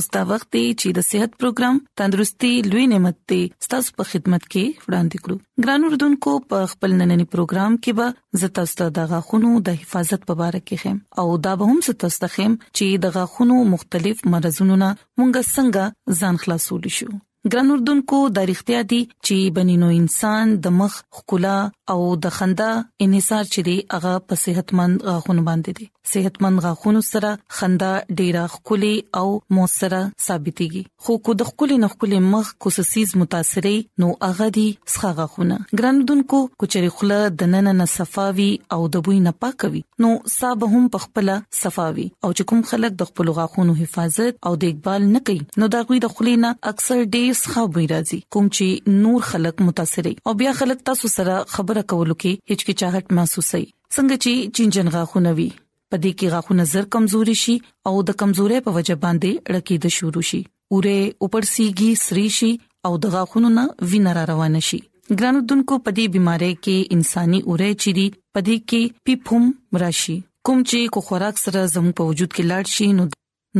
اوس دا وخت دی چې د صحت پروګرام تندرستي لوي نعمت دی ستاسو په خدمت کې وړاندې کړو ګران اردوونکو په خپل نننې پروګرام کې به زتا ستاسو د غاخونو د حفاظت په اړه کې خم او دا به هم ستاسو ته خم چې د غاخونو مختلف مرزونو نه مونږ څنګه ځان خلاصول شو ګران اردوونکو دا اړتیا دي چې بنی نو انسان د مخ خکلا او د خندا انحصار چې دی هغه په صحتمند غاښونو باندې دي صحتمند غاښونو سره خندا ډیره خولي او موثره ثابتيږي خو کو د خپل نه خپل مخ کوسسیز متاثرې نو هغه دي ښه غاښونه ګران اردوونکو کچري خله د نن نه صفاوي او د بوی نه پاکوي نو صاحب هم په خپل صفاوي او چې کوم خلک د خپل غاښونو حفاظت او دیکبال نه کوي نو دا غوي د خلینا اکثر ډیر ښه وي راځي کوم چې نور خلک متاثرې او بیا خلک تاسو سره خبره کولو کې هچکچاهټ محسوسي څنګه چې چینجن غاښونه وي پدې کې غاښونه زر کمزوري شي او د کمزوري په وجه باندې ړکې د شروع شي اوره اوپړسیږي سری شي او د غاخونو نه وینر روان شي ګران دونکو په دې بيمارۍ کې انساني اوره چيري په دې کې پیپوم راشي کوم چې کو خوراک سره زموږ په وجود کې لاړ شي نو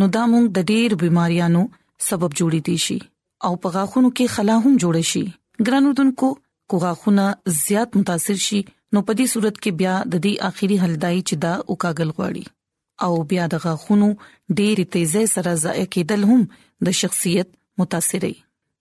نو دا موږ د ډېر بيماريانو سبب جوړې دي شي او په غاخونو کې خلا هم جوړ شي ګران دونکو کو غاخونه زیات متاثر شي نو په دې صورت کې بیا د دې اخیری حل دای چې دا وکاګل غواړي او بیا د غاښونو ډېرې تېزۍ سره ضایع کېدل هم د شخصیت متاثروي.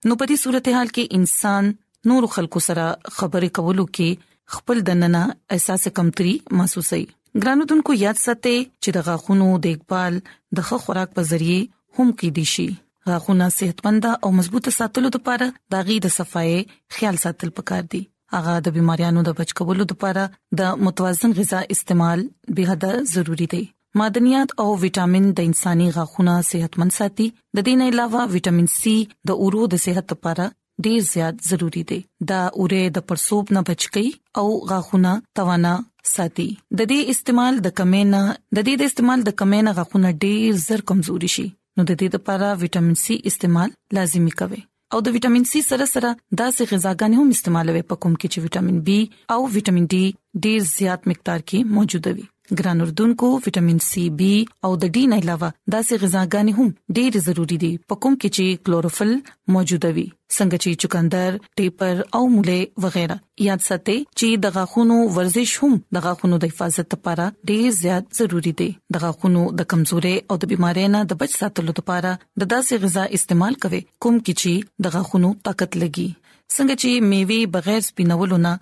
نو په دې صورتحال کې انسان نورو خلکو سره خبرې کولو کې خپل دننه احساس کمتري محسوسوي. ګرانو دنکو یاد ساتئ چې د غاښونو دیکبال د ښه خوراک په ذریعې هم کېدی شي. غاښونه صحتمند او مضبوط ساتلو لپاره د هغوی د صفایۍ خیال ساتل پکار دي. هغه د بيماريانو د بچ کولو لپاره د متوازن غذا استعمال به حد ضروری دی معدنیات او وټامین د انساني غاښونو صحتمند ساتي د دې نه علاوه وټامین سي د اورو د صحت لپاره ډیر زیات ضروری دی دا اوره د پرسوب نه بچ کی او غاښونه توانا ساتي د دې استعمال د کمې نه د دې د استعمال د کمې نه غاښونه ډیر زر کمزوري شي نو د دې لپاره وټامین سي استعمال لازمی کوي او د وټامین سي سره سره داسې غذاګانې هم استعمالوي په کوم کې چې وټامین بي او وټامین ډي ډیر زیات مقدار کې موجود وي ګران اردوونکو وټامین سي بي او د ډي نه علاوه داسې غذاګانې هم ډېر ضروری دي په کوم کې چې کلوروفل موجود وي څنګه چې چکندر، ټیپر او موله وغیرہ یاد ساتئ چې د غاښونو ورزش هم د غاښونو د حفاظت لپاره ډېر زیات ضروری دی د غاښونو د کمزوري او د بيمارۍ نه د بچ ساتلو لپاره د داسې غذا استعمال کوي کوم کې چې د غاښونو طاقت لګي څنګه چې میوه بغیر سپینولو نه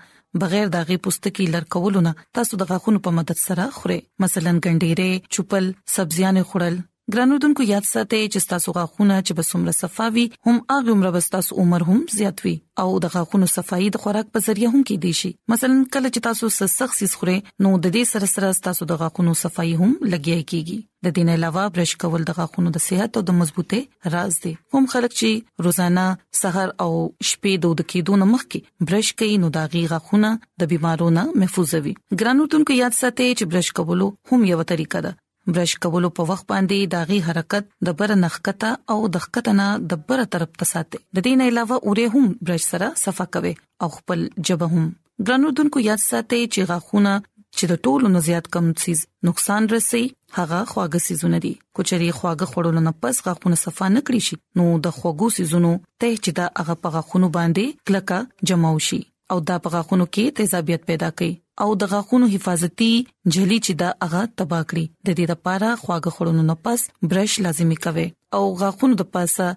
بغیر داغي پوستکی لړکولو نه تاسو د غاښونو په مدد سره خوري مثلا ګنډيره چوپل سبزيان خورل ګرانودونکو یاد ساتئ چې تاسو غاښونه چې بسومره صفاوي هم هغه عمر به تاسو عمر هم زیات وي او د غاښونو صفائی د خوراک په ذریعہ هم کې دي شي مثلا کله چې تاسو سسخ سیس خورئ نو د دې سره سره تاسو د غاښونو صفائی هم لګیای کیږي د دې نه علاوه برش کول د غاښونو د صحت او د مضبوطه راز دی هم خلک چې روزانه سحر او شپې د ود کېدو نه مخکې برش کوي نو دا غي غاښونه د بيمارو نه محفوظ وي ګرانو تونکو یاد ساتئ چې برش کولو هم یو طریقه ده برش کولو په وخت باندې داغي حرکت د بر نخکته او د خکتنه د بر طرف ته ساتي د دې نه علاوه اورې هم برش سره صفا کوي او خپل جبه هم ګرانو دونکو یاد ساتئ چې غاښونه چې د ټولو نه زیات کم سیز نقصان رسي هغه خواږه سیزونه دي کچري خواږه خورلو نه پس غاښونه صفا نه کړی شي نو د خوګو سیزونو ته چې دا هغه په غاښونو باندې کلکه جمع شي او دا په غاښونو کې تیزابیت پیدا کوي او د غاښونو حفاظتي جلی چې دا هغه تبا کړی د دې لپاره خواږه خورلو نه پس برش لازمی کوي او غاښونو د پاسه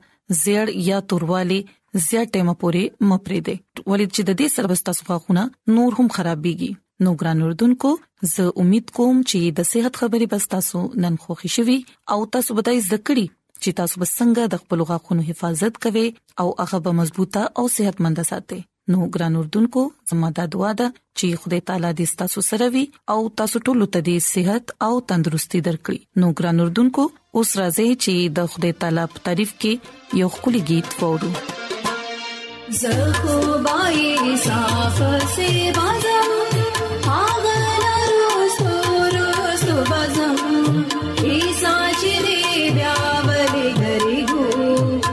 زیړ یا توروالی زیات ټیمه پوري مپری دی ولې چې د دې سروس تاسو غاخونه نور هم خرابېږي نو ګران اردوونکو زه امید کوم چې د صحت خبرې بس تاسو نن خوښی شوي او تاسو به دای زکړي چې تاسو به څنګه د خپل غاخونو حفاظت کوئ او هغه به مضبوطه او صحتمند ساتي نو ګران اردوونکو زموږ د دعا د چې خدای تعالی دې تاسو سره وي او تاسو ټول ته دې صحت او تندرستي درکړي نو ګران اردوونکو اوس راځي چې د خدای تعالی په تعریف کې یو خولي गीत وورو زه خو بای صاف سي بازم هاغه لارو سورو سو بازم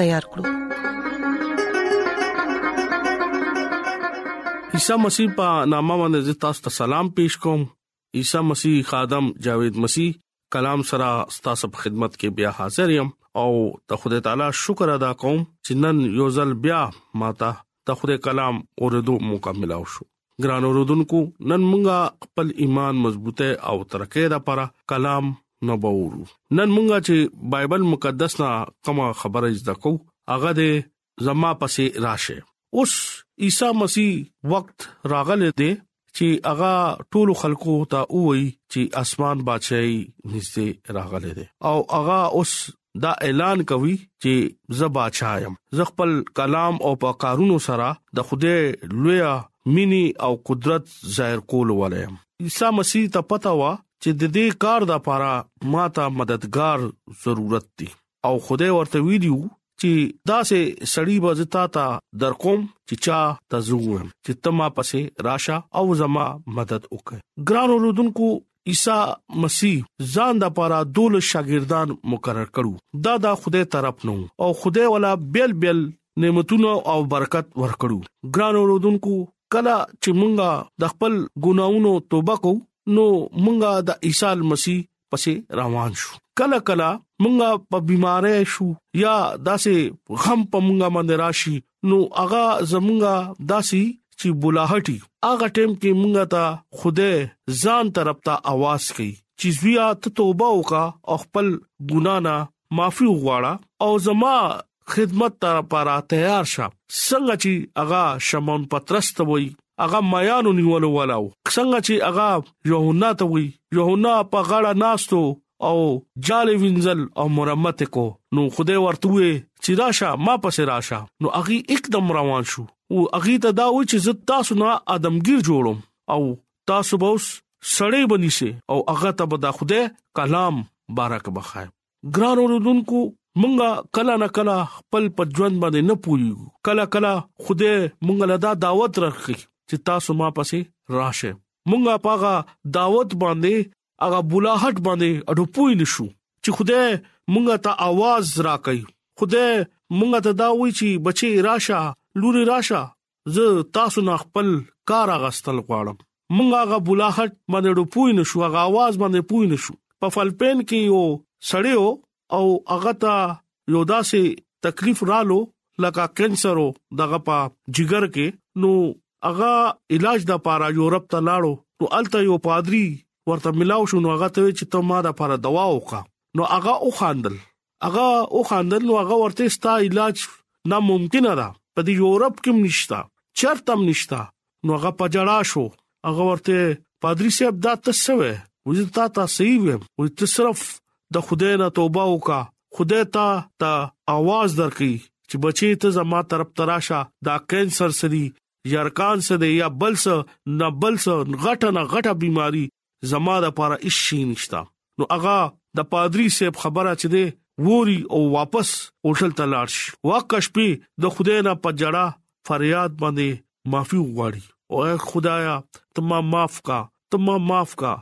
تیار کړو عیسی مسیح په نامه باندې تاسو ته سلام پېښ کوم عیسی مسیح خادم جاوید مسیح کلام سره ستاسو په خدمت کې بیا حاضر یم او ته خدای تعالی شکر ادا کوم چې نن یو ځل بیا ماته د خدای کلام اوریدو موقع ملاو شو ګران اوردونکو نن مونږه خپل ایمان مضبوطه او ترقې را پره کلام نه باورو نن مونږه چې بایبل مقدس نه کومه خبره زده کو هغه د زما پسې راشه اوس عیسی مسیح وخت راغله دې چې هغه ټولو خلکو ته وایي چې اسمان بادشاہي نږدې راغله ده او هغه اوس دا اعلان کوي چې زه بادشاہ يم زه خپل کلام او په کارونو سره د خوده لوی مینی او قدرت ظاهر کول ولایم عیسی مسیح ته پتا و چې د دې کار د لپاره ماته مددگار ضرورت دی او خدای ورته ویلو چې دا سه سړی به زتا ته در کوم چې چا تزوم چې تما پسې راشه او زما مدد وکړه ګران اوردونکو عیسی مسیح ځان د پاره دول شاګردان مقرر کړو دا د خدای طرف نو او خدای ولا بیل بیل نعمتونه او برکت ورکړو ګران اوردونکو کله چې مونږه د خپل ګناونو توبه کوو نو مونږه د عیسی مسیح پسې روان شو کله کله مونږه په بيمارۍ شو یا داسې غم په مونږه باندې راشي نو هغه زمونږه داسي چې بولاهټي هغه ټیم کې مونږه ته خوده ځان طرف ته आवाज کوي چې زویا ته توبه وکا او خپل ګنا نه معافي وغواړه او زما خدمت ته لپاره تیار شه څنګه چې هغه شمعون پترس ته وای هغه میانو نیولو ولاو څنګه چې هغه یوهنا ته وای یوهنا په غاړه ناستو او جال وینځل او مرمت کو نو خدای ورته وې چې راشه ما پسې راشه نو اغي एकदम روان شو او اغي ته دا و چې زه تاسو نه ادمګیر جوړم او تاسو به اوس سړې بنی سي او هغه ته به دا خدای کلام بارک بخای ګران اوردونکو مونږه کله نه کله خپل په ژوند باندې نه پوهیږو کله کله خوده مونږه لدا دعوت راکړي چې تاسو ما پسې راشه مونږه پاغه دعوت باندې هغه بولاحت باندې اډو پوي نشو چې خوده مونږه ته आवाज راکړي خوده مونږه ته دا وی چې بچي راشه لوري راشه زه تاسو نه خپل کار غستل غواړم مونږ هغه بولاحت باندې ډوپوی نشو هغه आवाज باندې پوی نشو په فلپین کې یو سړیو او هغه ته یو داسې تکلیف رالو لکه کانسر او دغه په جګر کې نو هغه علاج د پاره یورپ ته لاړو نو الته یو پادری ورته ملاو شو نو هغه ته چې ته ما د پاره دوا وکا نو هغه او خاندل هغه او خاندل نو هغه ورته ستا علاج ناممکن ده په دې یورپ کې نشتا چرته نشتا نو هغه پجړا شو هغه ورته پادری صاحب دا تاسو وې وځي تا ته صحیح وې او ته صرف د خدای نه توبه وکا خدای ته ته आवाज درکې چې بچي ته زما طرف تراشه دا کینسر سری یارکان سره یا بلس نه بلس غټه نه غټه بيماري زما د پاره هیڅ شي نشتا نو هغه د پادری صاحب خبره چې ده ووري او واپس هوټل ته لاړ شي واقع شپې د خدای نه پجړه فریاد باندې معافي وغواړي او خدایا ته ما معاف کا ته ما معاف کا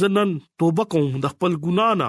زنن توبه کوم د خپل ګنا نه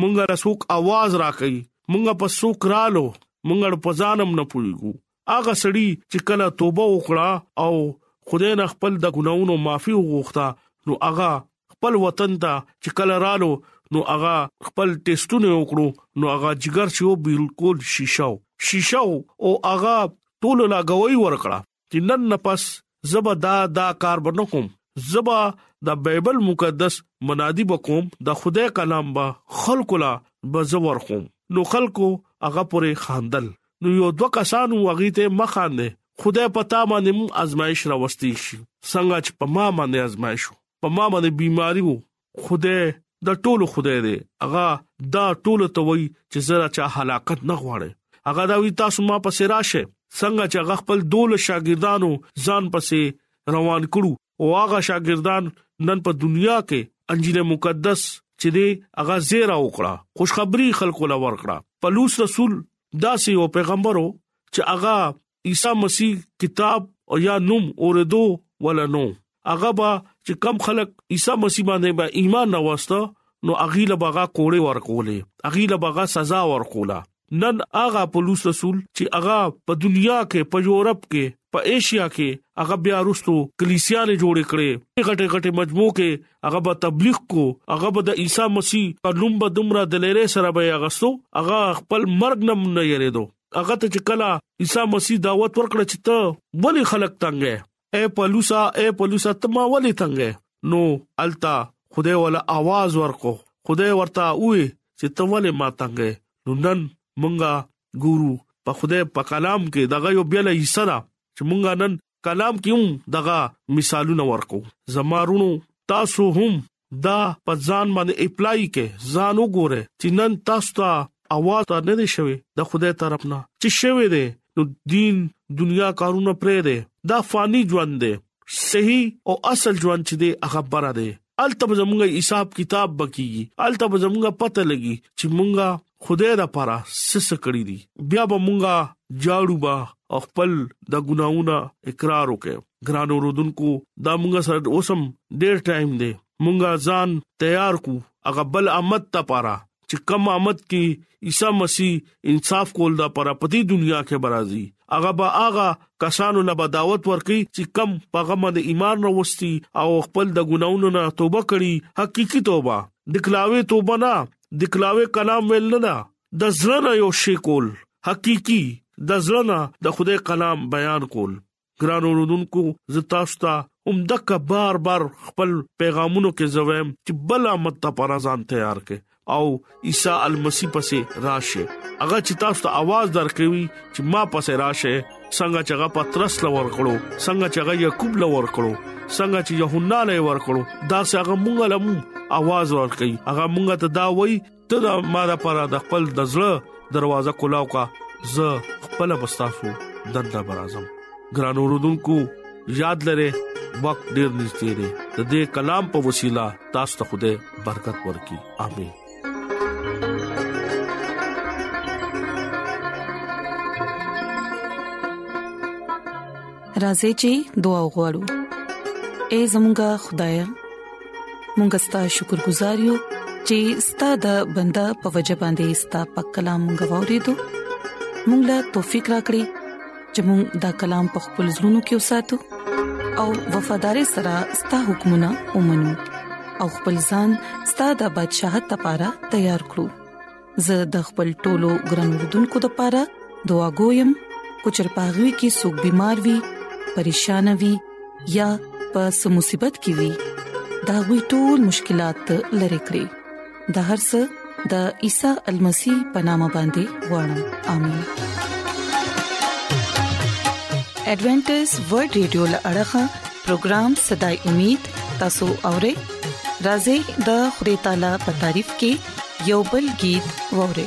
مونږه له څوک आवाज راکړي مونږه په څوک رالو مونږه په ځانم نه پويګو هغه سړي چې کله توبه وکړه او خدای نه خپل د ګناونو معافي وغوښته نو هغه خپل وطن ته چې کله رالو نو هغه خپل ټیسټونه وکړو نو هغه جګر شو بالکل شیشاو شیشاو او هغه ټول لا غوي ورکړه چې نن نفس زبا دا دا کار بنکوم زبا د بایبل مقدس منادي بکوم د خدای کلام به خلق لا بزور کوم نو خلکو هغه پورې خاندل نو یو دوه کسان وغی ته مخاندې خدای پتا باندې آزمائش راوستي شي څنګه چې په ما باندې آزمائش په ما باندې بيماري وو خدای د ټولو خدای دی هغه دا ټولو ته وای چې زرا چا حلاکت نه غواړي هغه دا وی تاسو ما پسې راشه څنګه چې هغه خپل دول شاګردانو ځان پسې روان کړو او هغه شاګردان نن په دنیا کې انجیل مقدس چې دی هغه زیرا وکړه خوشخبری خلکو لور کړه پلوص رسول داسې یو پیغمبرو چې هغه عیسی مسیح کتاب او یا نوم اوریدو ولا نو هغه با چې کم خلک عیسی مسیح باندې به ایمان راوسته نو اغي له بغا کوړې ورکولې اغي له بغا سزا ورکولا نن هغه پولیس رسول چې هغه په دنیا کې په یورپ کې په ایشیا کې هغه بیا رستو کلیسیانې جوړ کړي غټه غټه مجموع کې هغه به تبلیغ کو هغه به د عیسی مسیح په نوم به دمرا دلیره سره به اغستو هغه خپل مرګ نم نه یریدو هغه ته چې کله عیسی مسیح دعوت ورکړه چې ته ولې خلک تنګې اے پلوسا اے پلوسا ته ما ولې تنګې نو التا خدای ولا आवाज ورکو خدای ورته وې چې ته ولې ما تنګې نو نن مونږه ګورو په خدای په کلام کې دغه یو بیل حصہ ده چې مونږه نن کلام کې هم دغه مثالونه ورکو زما رونو تاسو هم دا په ځان باندې اپلای کې ځان وګوره چې نن تاسو ته اواز ته نه دی شوی د خدای طرف نه چې شوی دی نو دین دنیا کارونه پرې دی دا فانی ژوند دی صحیح او اصل ژوند چې دی هغه بره دی الته زمونږه حساب کتاب بکیږي الته زمونږه پته لګي چې مونږه خدای د پاره سس کړی دي بیا به مونږه جاړو با خپل د ګناونه اقرار وکړو ګران اوردونکو دا مونږه سره اوسم ډیر ټایم دی مونږه ځان تیار کو هغه بل امت ته پاره چې کم امت کې عیسی مسیح انصاف کول دا پر پتی دنیا کې برازي هغه با هغه کسانو له بداوت ورکي چې کم پغه باندې ایمان راوستي او خپل د ګناونو نه توبه کړي حقيقي توبه دکلاوي توبه نه د کلاوي کلام ویل نه ده د زړه نه یو شی کول حقيقي د زړه نه د خدای کلام بیان کول ګران اوردونکو زتاستا هم دک بار بار خپل پیغامونو کې زویم چې بل امت ته پر ځان تیار کې او عیسی المسی پسې راشه هغه چې تاسو ته आवाज درکوي چې ما پسې راشه څنګه چې هغه پترس لور کړو څنګه چې هغه یعقوب لور کړو څنګه چې یوحنا لور ورکړو دا څنګه مونږ لم आवाज ورکړي هغه مونږ ته دا وای ته دا ما دا پر د خپل د زړه دروازه کولاو کا زه خپل بستاسو دنده برازم ګران اوردونکو یاد لره وخت ډیر نږدې دی د دې کلام په وسیله تاسو ته خوده برکت ورکړي امين راځي چې دعا وغوړو اے زمونږ خدای مونږ ستاسو شکر گزار یو چې ستاسو د بندا په وجه باندې ستاسو په کلام غوړې دو مونږ لا توفيق راکړي چې موږ دا کلام په خپل زړونو کې وساتو او وفادار سره ستاسو حکمونه ومنو او خپل ځان ستاسو د بدشاهت لپاره تیار کړو زه د خپل ټولو ګران وروډونکو لپاره دعا کوم کو چې پاغوي کې سګ بيمار وي پریشان وي یا په سمصيبت کې وي دا وي ټول مشکلات لری کړی د هرڅ د عیسی المسی پنامه باندې وړم امين ایڈونچر ورلد رادیو لړغا پروگرام صداي امید تاسو اورئ راځي د خوري تعالی په تعریف کې یوبل गीत ووري